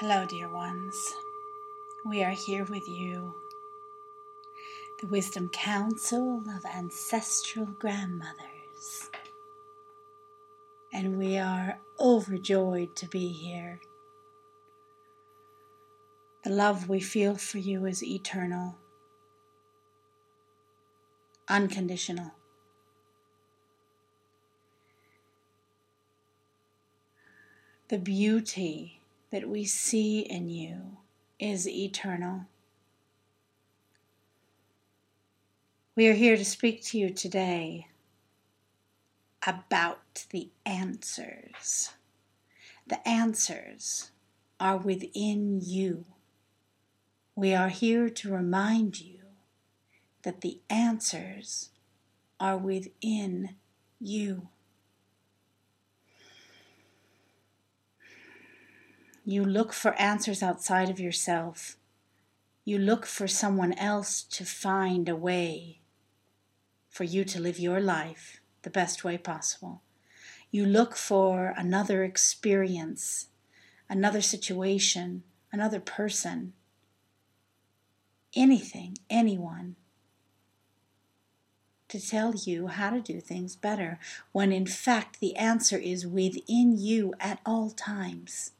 Hello, dear ones. We are here with you, the Wisdom Council of Ancestral Grandmothers. And we are overjoyed to be here. The love we feel for you is eternal, unconditional. The beauty that we see in you is eternal. We are here to speak to you today about the answers. The answers are within you. We are here to remind you that the answers are within you. You look for answers outside of yourself. You look for someone else to find a way for you to live your life the best way possible. You look for another experience, another situation, another person, anything, anyone to tell you how to do things better, when in fact the answer is within you at all times.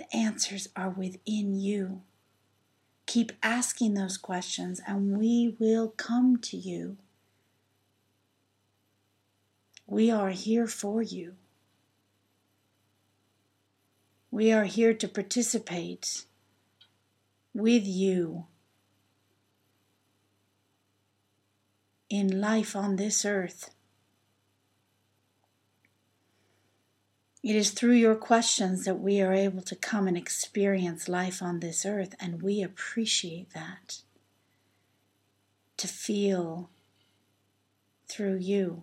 The answers are within you. Keep asking those questions, and we will come to you. We are here for you. We are here to participate with you in life on this earth. It is through your questions that we are able to come and experience life on this earth, and we appreciate that. To feel through you.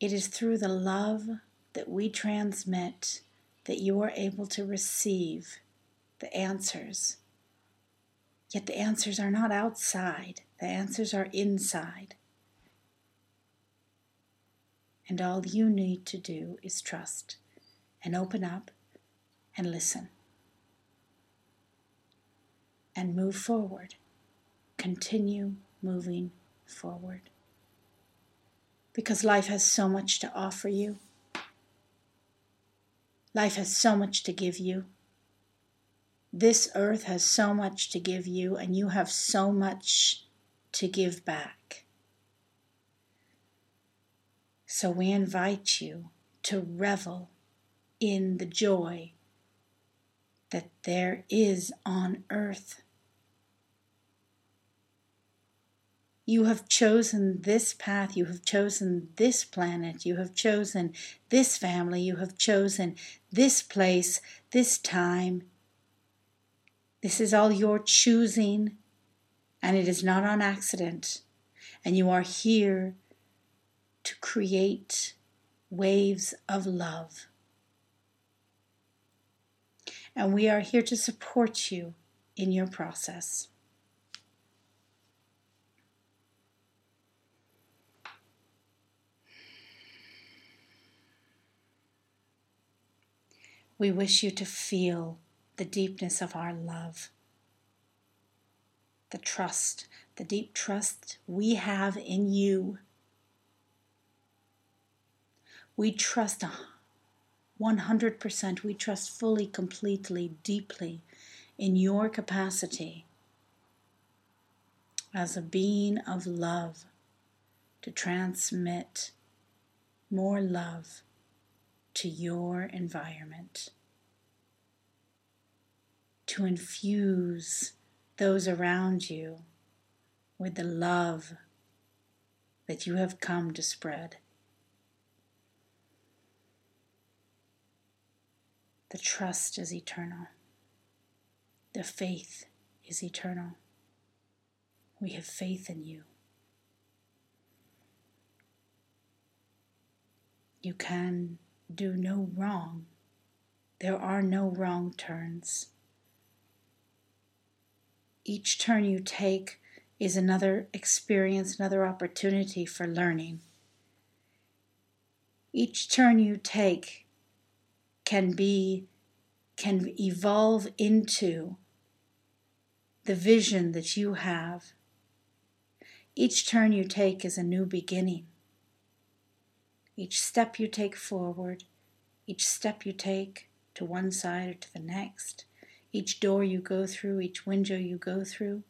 It is through the love that we transmit that you are able to receive the answers. Yet the answers are not outside, the answers are inside. And all you need to do is trust and open up and listen and move forward. Continue moving forward. Because life has so much to offer you. Life has so much to give you. This earth has so much to give you, and you have so much to give back. So we invite you to revel in the joy that there is on earth. You have chosen this path, you have chosen this planet, you have chosen this family, you have chosen this place, this time. This is all your choosing and it is not on accident. And you are here to create waves of love. And we are here to support you in your process. We wish you to feel the deepness of our love the trust, the deep trust we have in you. We trust 100%, we trust fully, completely, deeply in your capacity as a being of love to transmit more love to your environment, to infuse those around you with the love that you have come to spread. The trust is eternal. The faith is eternal. We have faith in you. You can do no wrong. There are no wrong turns. Each turn you take is another experience, another opportunity for learning. Each turn you take can be can evolve into the vision that you have. Each turn you take is a new beginning. Each step you take forward, each step you take to one side or to the next, each door you go through, each window you go through,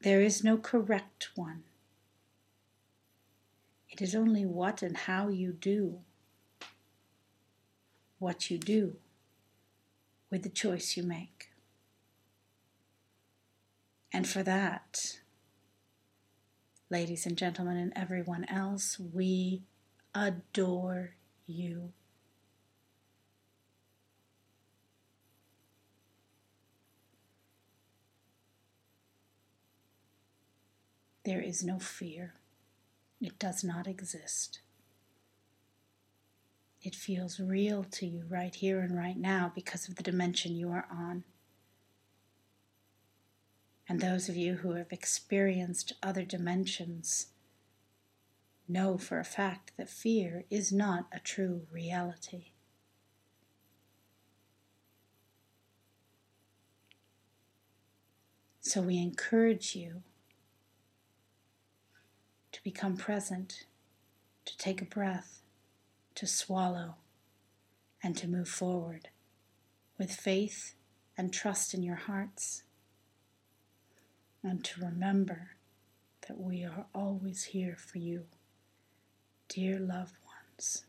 there is no correct one. It is only what and how you do what you do with the choice you make. And for that, ladies and gentlemen, and everyone else, we adore you. There is no fear. It does not exist. It feels real to you right here and right now because of the dimension you are on. And those of you who have experienced other dimensions know for a fact that fear is not a true reality. So we encourage you to become present, to take a breath, to swallow, and to move forward with faith and trust in your hearts, and to remember that we are always here for you, dear loved ones,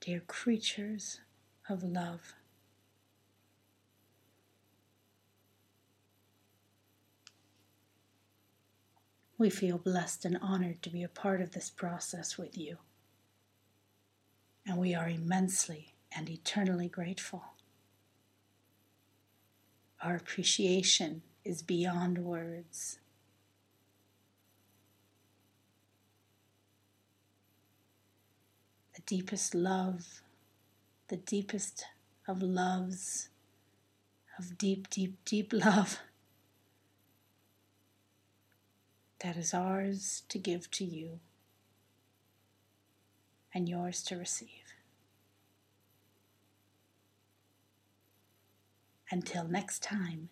dear creatures of love. We feel blessed and honored to be a part of this process with you. And we are immensely and eternally grateful. Our appreciation is beyond words. The deepest love, the deepest of loves, of deep, deep, deep love that is ours to give to you and yours to receive. Until next time,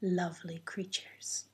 lovely creatures.